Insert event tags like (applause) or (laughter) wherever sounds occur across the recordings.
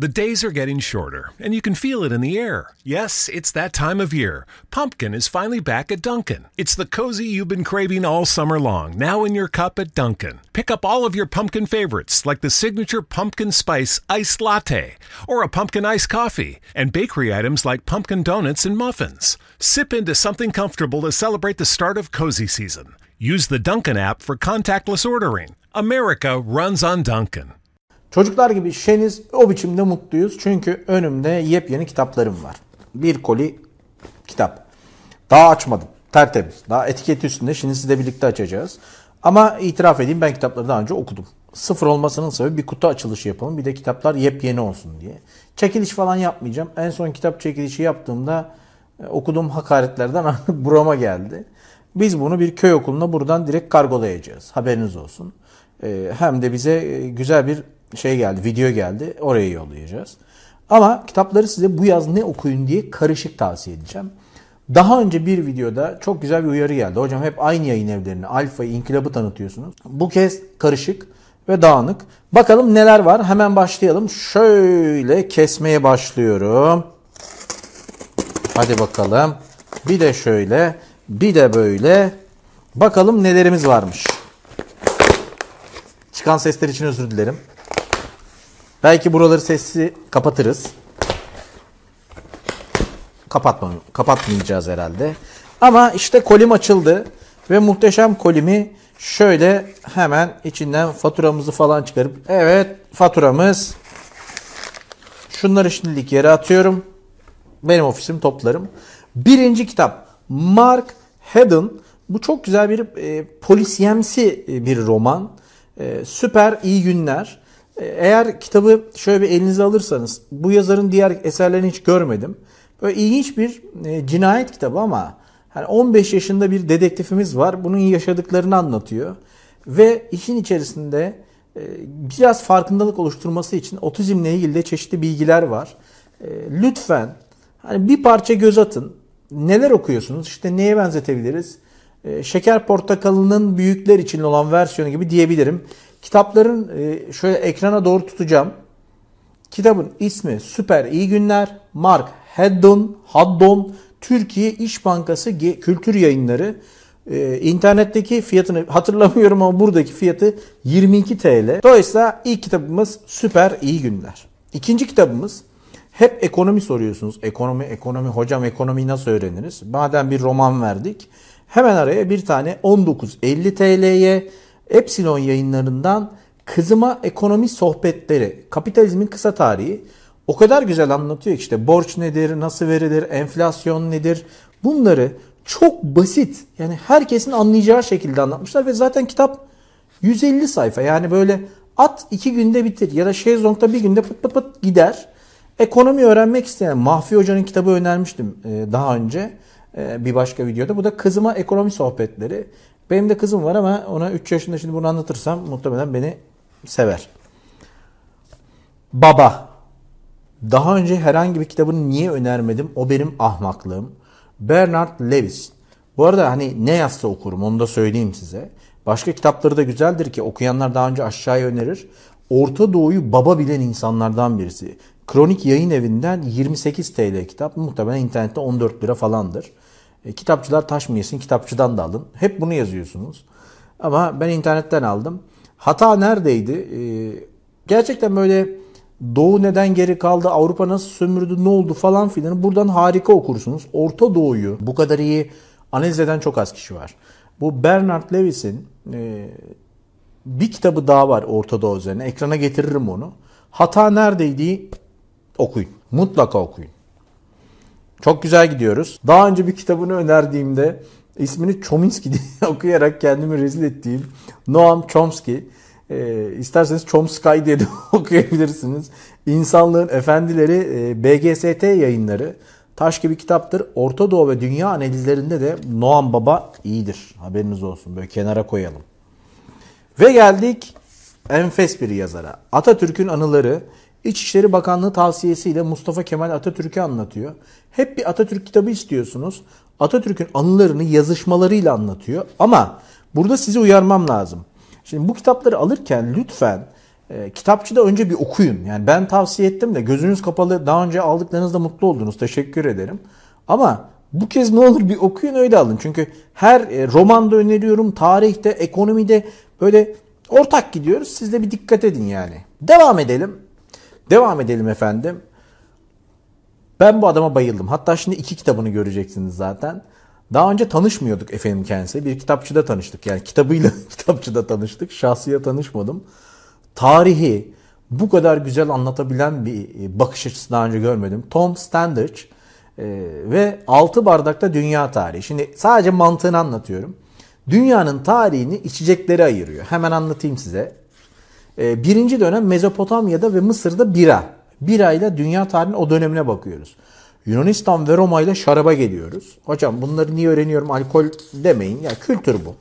The days are getting shorter, and you can feel it in the air. Yes, it's that time of year. Pumpkin is finally back at Dunkin'. It's the cozy you've been craving all summer long, now in your cup at Dunkin'. Pick up all of your pumpkin favorites, like the signature pumpkin spice iced latte, or a pumpkin iced coffee, and bakery items like pumpkin donuts and muffins. Sip into something comfortable to celebrate the start of cozy season. Use the Dunkin' app for contactless ordering. America runs on Dunkin'. Çocuklar gibi şeniz o biçimde mutluyuz. Çünkü önümde yepyeni kitaplarım var. Bir koli kitap. Daha açmadım. Tertemiz. Daha etiketi üstünde. Şimdi sizle birlikte açacağız. Ama itiraf edeyim ben kitapları daha önce okudum. Sıfır olmasının sebebi bir kutu açılışı yapalım. Bir de kitaplar yepyeni olsun diye. Çekiliş falan yapmayacağım. En son kitap çekilişi yaptığımda e, okuduğum hakaretlerden (laughs) burama geldi. Biz bunu bir köy okuluna buradan direkt kargolayacağız. Haberiniz olsun. E, hem de bize e, güzel bir şey geldi, video geldi. Oraya yollayacağız. Ama kitapları size bu yaz ne okuyun diye karışık tavsiye edeceğim. Daha önce bir videoda çok güzel bir uyarı geldi. Hocam hep aynı yayın evlerini, Alfa'yı, İnkılap'ı tanıtıyorsunuz. Bu kez karışık ve dağınık. Bakalım neler var. Hemen başlayalım. Şöyle kesmeye başlıyorum. Hadi bakalım. Bir de şöyle, bir de böyle. Bakalım nelerimiz varmış. Çıkan sesler için özür dilerim. Belki buraları sessiz kapatırız. Kapatma, kapatmayacağız herhalde. Ama işte kolim açıldı. Ve muhteşem kolimi şöyle hemen içinden faturamızı falan çıkarıp evet faturamız şunları şimdilik yere atıyorum. Benim ofisim toplarım. Birinci kitap Mark Haddon. Bu çok güzel bir e, polisiyemsi bir roman. E, süper iyi günler. Eğer kitabı şöyle bir elinize alırsanız, bu yazarın diğer eserlerini hiç görmedim. Böyle ilginç bir e, cinayet kitabı ama hani 15 yaşında bir dedektifimiz var. Bunun yaşadıklarını anlatıyor. Ve işin içerisinde e, biraz farkındalık oluşturması için otizmle ilgili de çeşitli bilgiler var. E, lütfen hani bir parça göz atın. Neler okuyorsunuz? İşte neye benzetebiliriz? E, Şeker Portakalı'nın büyükler için olan versiyonu gibi diyebilirim. Kitapların e, şöyle ekrana doğru tutacağım. Kitabın ismi Süper İyi Günler. Mark Haddon, Haddon Türkiye İş Bankası Kültür Yayınları. Ee, internetteki fiyatını hatırlamıyorum ama buradaki fiyatı 22 TL. Dolayısıyla ilk kitabımız Süper İyi Günler. İkinci kitabımız hep ekonomi soruyorsunuz. Ekonomi, ekonomi, hocam ekonomiyi nasıl öğreniriz? Madem bir roman verdik. Hemen araya bir tane 19.50 TL'ye Epsilon yayınlarından Kızıma Ekonomi Sohbetleri, Kapitalizmin Kısa Tarihi. O kadar güzel anlatıyor ki işte borç nedir, nasıl verilir, enflasyon nedir? Bunları çok basit yani herkesin anlayacağı şekilde anlatmışlar ve zaten kitap 150 sayfa. Yani böyle at iki günde bitir ya da şezlongda bir günde pıt pıt pıt gider. Ekonomi öğrenmek isteyen Mahfi Hoca'nın kitabı önermiştim e, daha önce bir başka videoda. Bu da Kızıma Ekonomi Sohbetleri. Benim de kızım var ama ona 3 yaşında şimdi bunu anlatırsam muhtemelen beni sever. Baba. Daha önce herhangi bir kitabını niye önermedim? O benim ahmaklığım. Bernard Lewis. Bu arada hani ne yazsa okurum onu da söyleyeyim size. Başka kitapları da güzeldir ki okuyanlar daha önce aşağıya önerir. Orta Doğu'yu baba bilen insanlardan birisi. Kronik Yayın Evi'nden 28 TL kitap. Muhtemelen internette 14 lira falandır. E, kitapçılar taş mı yesin kitapçıdan da alın. Hep bunu yazıyorsunuz. Ama ben internetten aldım. Hata neredeydi? E, gerçekten böyle Doğu neden geri kaldı, Avrupa nasıl sömürdü, ne oldu falan filan. Buradan harika okursunuz. Orta Doğu'yu bu kadar iyi analiz eden çok az kişi var. Bu Bernard Lewis'in e, bir kitabı daha var Orta Doğu üzerine. Ekrana getiririm onu. Hata neredeydi? Okuyun. Mutlaka okuyun. Çok güzel gidiyoruz. Daha önce bir kitabını önerdiğimde ismini Chomsky (laughs) diye okuyarak kendimi rezil ettiğim Noam Chomsky. E, isterseniz Chomsky diye de (laughs) okuyabilirsiniz. İnsanlığın Efendileri e, BGST yayınları. Taş gibi kitaptır. Orta Doğu ve Dünya analizlerinde de Noam Baba iyidir. Haberiniz olsun. Böyle kenara koyalım. Ve geldik enfes bir yazara. Atatürk'ün anıları İçişleri Bakanlığı tavsiyesiyle Mustafa Kemal Atatürk'ü anlatıyor. Hep bir Atatürk kitabı istiyorsunuz. Atatürk'ün anılarını yazışmalarıyla anlatıyor. Ama burada sizi uyarmam lazım. Şimdi bu kitapları alırken lütfen e, kitapçıda önce bir okuyun. Yani ben tavsiye ettim de gözünüz kapalı daha önce aldıklarınızda mutlu oldunuz. Teşekkür ederim. Ama bu kez ne olur bir okuyun öyle alın. Çünkü her e, romanda öneriyorum, tarihte, ekonomide böyle ortak gidiyoruz. Siz de bir dikkat edin yani. Devam edelim. Devam edelim efendim. Ben bu adama bayıldım. Hatta şimdi iki kitabını göreceksiniz zaten. Daha önce tanışmıyorduk efendim kendisi. Bir kitapçıda tanıştık. Yani kitabıyla (laughs) kitapçıda tanıştık. Şahsiye tanışmadım. Tarihi bu kadar güzel anlatabilen bir e, bakış açısı daha önce görmedim. Tom Standage e, ve Altı Bardakta Dünya Tarihi. Şimdi sadece mantığını anlatıyorum. Dünyanın tarihini içeceklere ayırıyor. Hemen anlatayım size. E, birinci dönem Mezopotamya'da ve Mısır'da bira. Birayla dünya tarihinin o dönemine bakıyoruz. Yunanistan ve Roma ile şaraba geliyoruz. Hocam bunları niye öğreniyorum alkol demeyin. Ya kültür bu.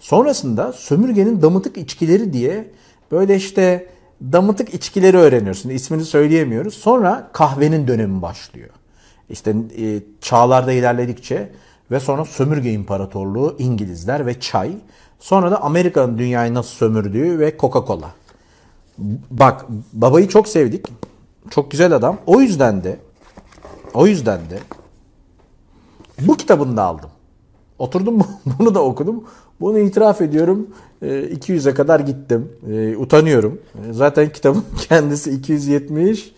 Sonrasında sömürgenin damıtık içkileri diye böyle işte damıtık içkileri öğreniyorsun. İsmini söyleyemiyoruz. Sonra kahvenin dönemi başlıyor. İşte e, çağlarda ilerledikçe ve sonra sömürge imparatorluğu İngilizler ve çay. Sonra da Amerika'nın dünyayı nasıl sömürdüğü ve Coca-Cola. Bak babayı çok sevdik. Çok güzel adam. O yüzden de o yüzden de bu kitabını da aldım. Oturdum (laughs) bunu da okudum. Bunu itiraf ediyorum. 200'e kadar gittim. E, utanıyorum. E, zaten kitabın (laughs) kendisi 270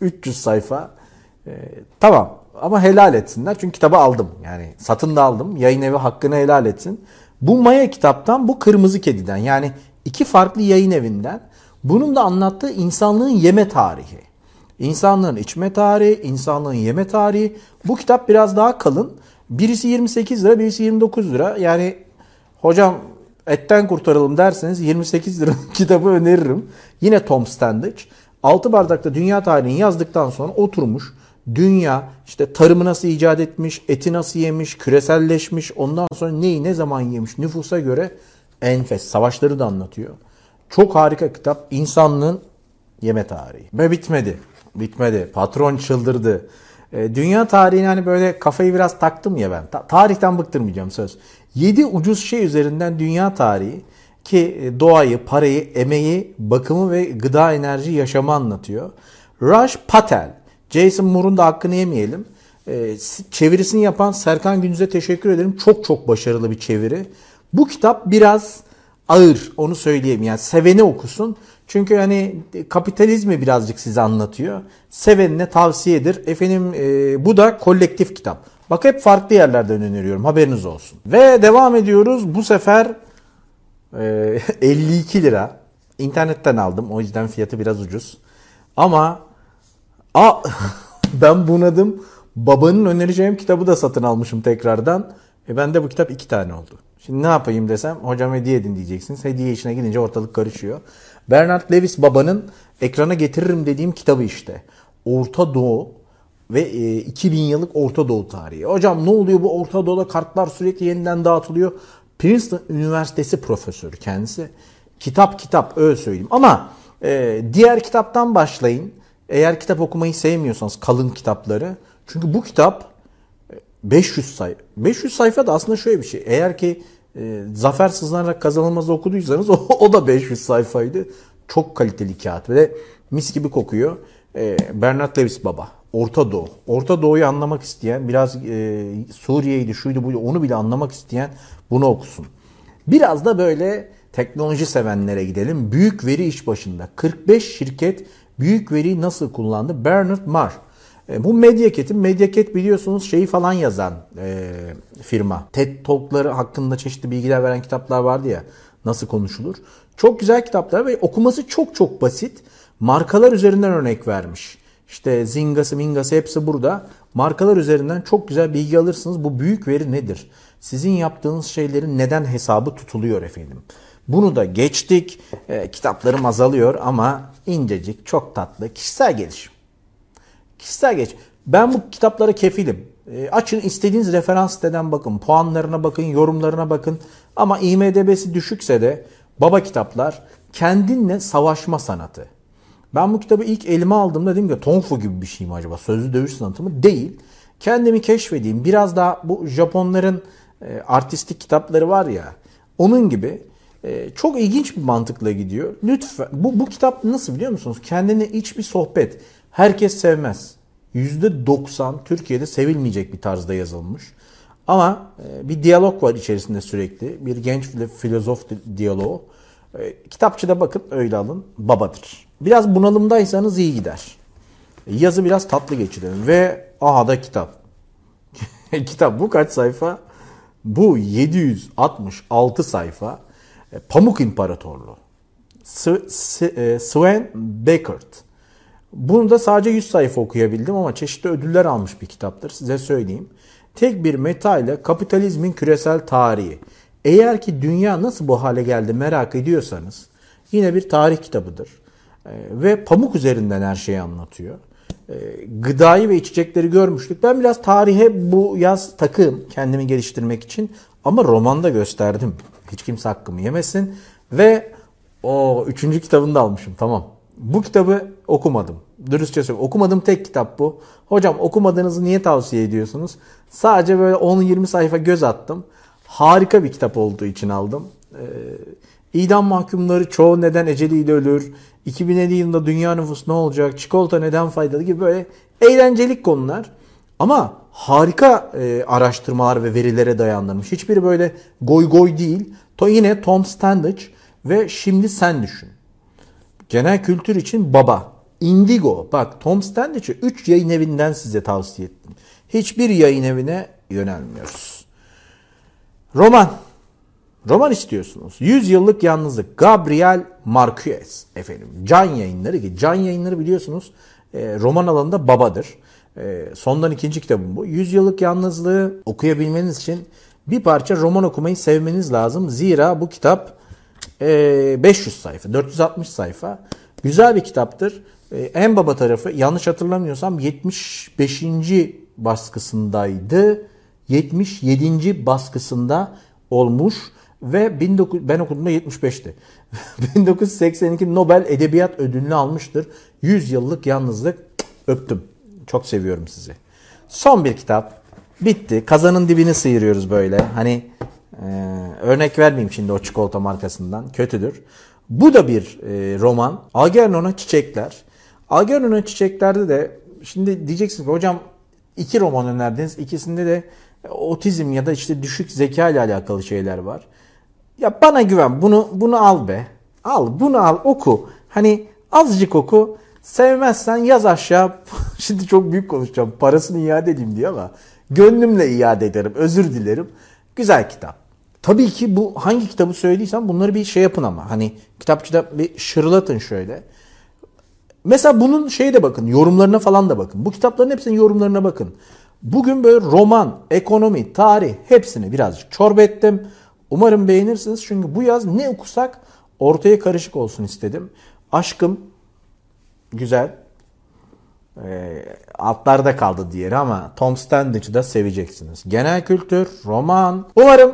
300 sayfa. Tamam ama helal etsinler. Çünkü kitabı aldım. Yani satın da aldım. Yayın evi hakkını helal etsin. Bu Maya kitaptan bu Kırmızı Kedi'den yani iki farklı yayın evinden bunun da anlattığı insanlığın yeme tarihi. İnsanlığın içme tarihi, insanlığın yeme tarihi. Bu kitap biraz daha kalın. Birisi 28 lira, birisi 29 lira. Yani hocam etten kurtaralım derseniz 28 lira (laughs) kitabı öneririm. Yine Tom Standage. Altı bardakta dünya tarihini yazdıktan sonra oturmuş. Dünya işte tarımı nasıl icat etmiş, eti nasıl yemiş, küreselleşmiş, ondan sonra neyi ne zaman yemiş nüfusa göre enfes. Savaşları da anlatıyor. Çok harika kitap. İnsanlığın yeme tarihi. Ve bitmedi. Bitmedi. Patron çıldırdı. E, dünya tarihine hani böyle kafayı biraz taktım ya ben. Ta- tarihten bıktırmayacağım söz. 7 ucuz şey üzerinden dünya tarihi ki e, doğayı, parayı, emeği, bakımı ve gıda enerji yaşamı anlatıyor. Raj Patel. Jason Moore'un da hakkını yemeyelim. E, çevirisini yapan Serkan Gündüz'e teşekkür ederim. Çok çok başarılı bir çeviri. Bu kitap biraz ağır onu söyleyeyim. Yani seveni okusun. Çünkü hani kapitalizmi birazcık size anlatıyor. Sevenine tavsiyedir. Efendim e, bu da kolektif kitap. Bak hep farklı yerlerden öneriyorum haberiniz olsun. Ve devam ediyoruz. Bu sefer e, (laughs) 52 lira. İnternetten aldım. O yüzden fiyatı biraz ucuz. Ama a, (laughs) ben bunadım. Babanın önereceğim kitabı da satın almışım tekrardan. E bende bu kitap iki tane oldu. Şimdi ne yapayım desem hocam hediye edin diyeceksiniz. Hediye işine gidince ortalık karışıyor. Bernard Lewis babanın ekrana getiririm dediğim kitabı işte. Orta Doğu ve e, 2000 yıllık Orta Doğu tarihi. Hocam ne oluyor bu Orta Doğu'da kartlar sürekli yeniden dağıtılıyor. Princeton Üniversitesi profesörü kendisi. Kitap kitap öyle söyleyeyim. Ama e, diğer kitaptan başlayın. Eğer kitap okumayı sevmiyorsanız kalın kitapları. Çünkü bu kitap 500 sayfa. 500 sayfa da aslında şöyle bir şey. Eğer ki e, zafer sızlanarak kazanılmaz okuduysanız (laughs) o, o da 500 sayfaydı. Çok kaliteli kağıt ve mis gibi kokuyor. E, Bernard Lewis baba. Orta Doğu. Orta Doğu'yu anlamak isteyen, biraz e, Suriye'ydi, şuydu, buydu, onu bile anlamak isteyen bunu okusun. Biraz da böyle teknoloji sevenlere gidelim. Büyük veri iş başında. 45 şirket büyük veriyi nasıl kullandı? Bernard Marr. E, bu Mediacat'in, Mediacat biliyorsunuz şeyi falan yazan e, firma. TED Talk'ları hakkında çeşitli bilgiler veren kitaplar vardı ya. Nasıl konuşulur? Çok güzel kitaplar ve okuması çok çok basit. Markalar üzerinden örnek vermiş. İşte Zinga'sı, Minga'sı hepsi burada. Markalar üzerinden çok güzel bilgi alırsınız. Bu büyük veri nedir? Sizin yaptığınız şeylerin neden hesabı tutuluyor efendim? Bunu da geçtik. E, kitaplarım azalıyor ama incecik, çok tatlı, kişisel gelişim. Kişisel geç. Ben bu kitaplara kefilim. E, açın istediğiniz referans siteden bakın. Puanlarına bakın, yorumlarına bakın. Ama IMDB'si düşükse de baba kitaplar kendinle savaşma sanatı. Ben bu kitabı ilk elime aldığımda dedim ki Tonfu gibi bir şey mi acaba? Sözlü dövüş sanatı mı? Değil. Kendimi keşfedeyim. Biraz daha bu Japonların e, artistik kitapları var ya. Onun gibi Ee, çok ilginç bir mantıkla gidiyor. Lütfen bu, bu kitap nasıl biliyor musunuz? Kendine iç bir sohbet. Herkes sevmez. %90 Türkiye'de sevilmeyecek bir tarzda yazılmış. Ama e, bir diyalog var içerisinde sürekli. Bir genç filozof diyaloğu. E, kitapçıda bakın öyle alın. Babadır. Biraz bunalımdaysanız iyi gider. Yazı biraz tatlı geçirin. Ve aha da kitap. (laughs) kitap bu kaç sayfa? Bu 766 sayfa. E, Pamuk İmparatorluğu. E, Sven Beckert. Bunu da sadece 100 sayfa okuyabildim ama çeşitli ödüller almış bir kitaptır. Size söyleyeyim. Tek bir meta ile kapitalizmin küresel tarihi. Eğer ki dünya nasıl bu hale geldi merak ediyorsanız yine bir tarih kitabıdır. E, ve pamuk üzerinden her şeyi anlatıyor. Gıdayı ve içecekleri görmüştük. Ben biraz tarihe bu yaz takım kendimi geliştirmek için ama romanda gösterdim. Hiç kimse hakkımı yemesin. Ve o üçüncü kitabını da almışım tamam. Bu kitabı okumadım. Dürüstçe söyleyeyim. Okumadığım tek kitap bu. Hocam okumadığınızı niye tavsiye ediyorsunuz? Sadece böyle 10-20 sayfa göz attım. Harika bir kitap olduğu için aldım. Ee, idam mahkumları çoğu neden eceliyle ölür? 2050 yılında dünya nüfusu ne olacak? Çikolata neden faydalı gibi böyle eğlencelik konular. Ama harika e, araştırmalar ve verilere dayandırmış. Hiçbiri böyle goy goy değil. To yine Tom Standage ve şimdi sen düşün. Genel kültür için baba. Indigo. Bak Tom Standage'ı 3 yayın evinden size tavsiye ettim. Hiçbir yayın evine yönelmiyoruz. Roman. Roman istiyorsunuz. 100 yıllık yalnızlık. Gabriel Marquez efendim. Can yayınları ki can yayınları biliyorsunuz e, roman alanında babadır. E, sondan ikinci kitabım bu. 100 yıllık yalnızlığı okuyabilmeniz için bir parça roman okumayı sevmeniz lazım. Zira bu kitap 500 sayfa, 460 sayfa. Güzel bir kitaptır. E, en baba tarafı yanlış hatırlamıyorsam 75. baskısındaydı. 77. baskısında olmuş ve 19, ben okuduğumda 75'ti. 1982 (laughs) Nobel Edebiyat Ödülünü almıştır. 100 yıllık yalnızlık öptüm. Çok seviyorum sizi. Son bir kitap. Bitti. Kazanın dibini sıyırıyoruz böyle. Hani e, örnek vermeyeyim şimdi o çikolata markasından. Kötüdür. Bu da bir e, roman. Algernon'a Çiçekler. Algernon'a Çiçekler'de de şimdi diyeceksiniz ki hocam iki roman önerdiniz. İkisinde de otizm ya da işte düşük zeka ile alakalı şeyler var. Ya bana güven. Bunu bunu al be. Al bunu al oku. Hani azıcık oku. Sevmezsen yaz aşağı. (laughs) Şimdi çok büyük konuşacağım. Parasını iade edeyim diye ama gönlümle iade ederim. Özür dilerim. Güzel kitap. Tabii ki bu hangi kitabı söylediysem bunları bir şey yapın ama. Hani kitapçıda bir şırlatın şöyle. Mesela bunun şeyi de bakın. Yorumlarına falan da bakın. Bu kitapların hepsinin yorumlarına bakın. Bugün böyle roman, ekonomi, tarih hepsini birazcık çorba ettim. Umarım beğenirsiniz. Çünkü bu yaz ne okusak ortaya karışık olsun istedim. Aşkım güzel. E, altlarda kaldı diğeri ama Tom Standage'ı da seveceksiniz. Genel kültür, roman. Umarım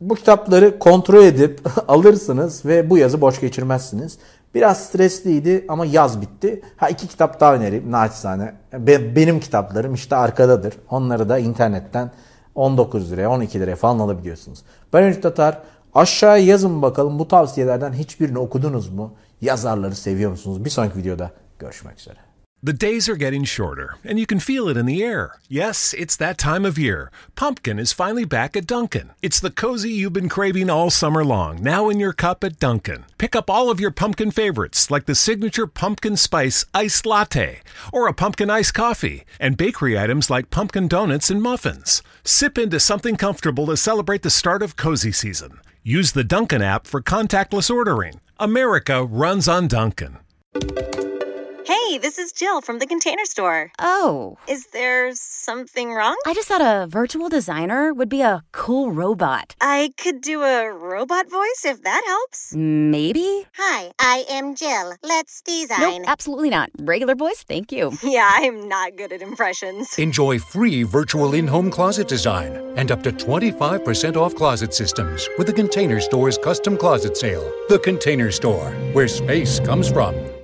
bu kitapları kontrol edip (laughs) alırsınız ve bu yazı boş geçirmezsiniz. Biraz stresliydi ama yaz bitti. Ha iki kitap daha önereyim naçizane. Be, benim kitaplarım işte arkadadır. Onları da internetten 19 liraya 12 liraya falan alabiliyorsunuz. Ben Ünlü Tatar. Aşağıya yazın bakalım bu tavsiyelerden hiçbirini okudunuz mu? Yazarları seviyor musunuz? Bir sonraki videoda görüşmek üzere. The days are getting shorter, and you can feel it in the air. Yes, it's that time of year. Pumpkin is finally back at Dunkin'. It's the cozy you've been craving all summer long, now in your cup at Dunkin'. Pick up all of your pumpkin favorites, like the signature pumpkin spice iced latte, or a pumpkin iced coffee, and bakery items like pumpkin donuts and muffins. Sip into something comfortable to celebrate the start of cozy season. Use the Dunkin' app for contactless ordering. America runs on Dunkin'. Hey, this is Jill from the Container Store. Oh. Is there something wrong? I just thought a virtual designer would be a cool robot. I could do a robot voice if that helps. Maybe? Hi, I am Jill. Let's design. Nope, absolutely not. Regular voice, thank you. (laughs) Yeah, I'm not good at impressions. Enjoy free virtual in home closet design and up to 25% off closet systems with the Container Store's custom closet sale. The Container Store, where space comes from.